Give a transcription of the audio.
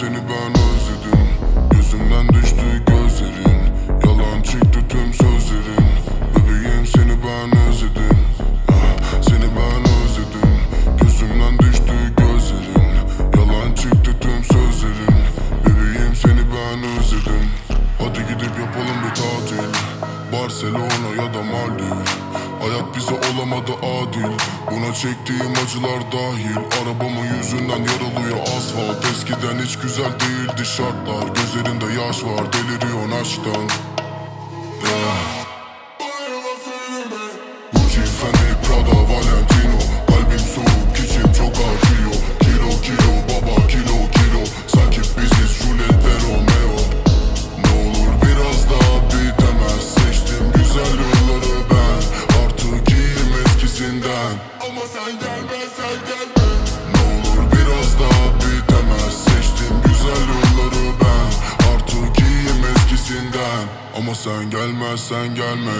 seni ben özledim. Gözümden düştü gözlerin. Yalan çıktı tüm sözlerin. Bebeğim seni ben özledim. Ah, Seni ben özledim. Gözümden düştü gözlerin. Yalan çıktı tüm sözlerin. Bebeğim seni ben özledim. Hadi gidip yapalım bir tatil. Barcelona ya da Maldiv Hayat bize olamadı adil. Buna çektiğim acılar dahil. Arabamın yüzünden yaralıyor asfalt. Eskiden hiç güzel değildi şartlar. Gözlerinde yaş var deliriyorsun aşktan. Yeah. Gucci, Fendi, Ama sen gelme, sen gelme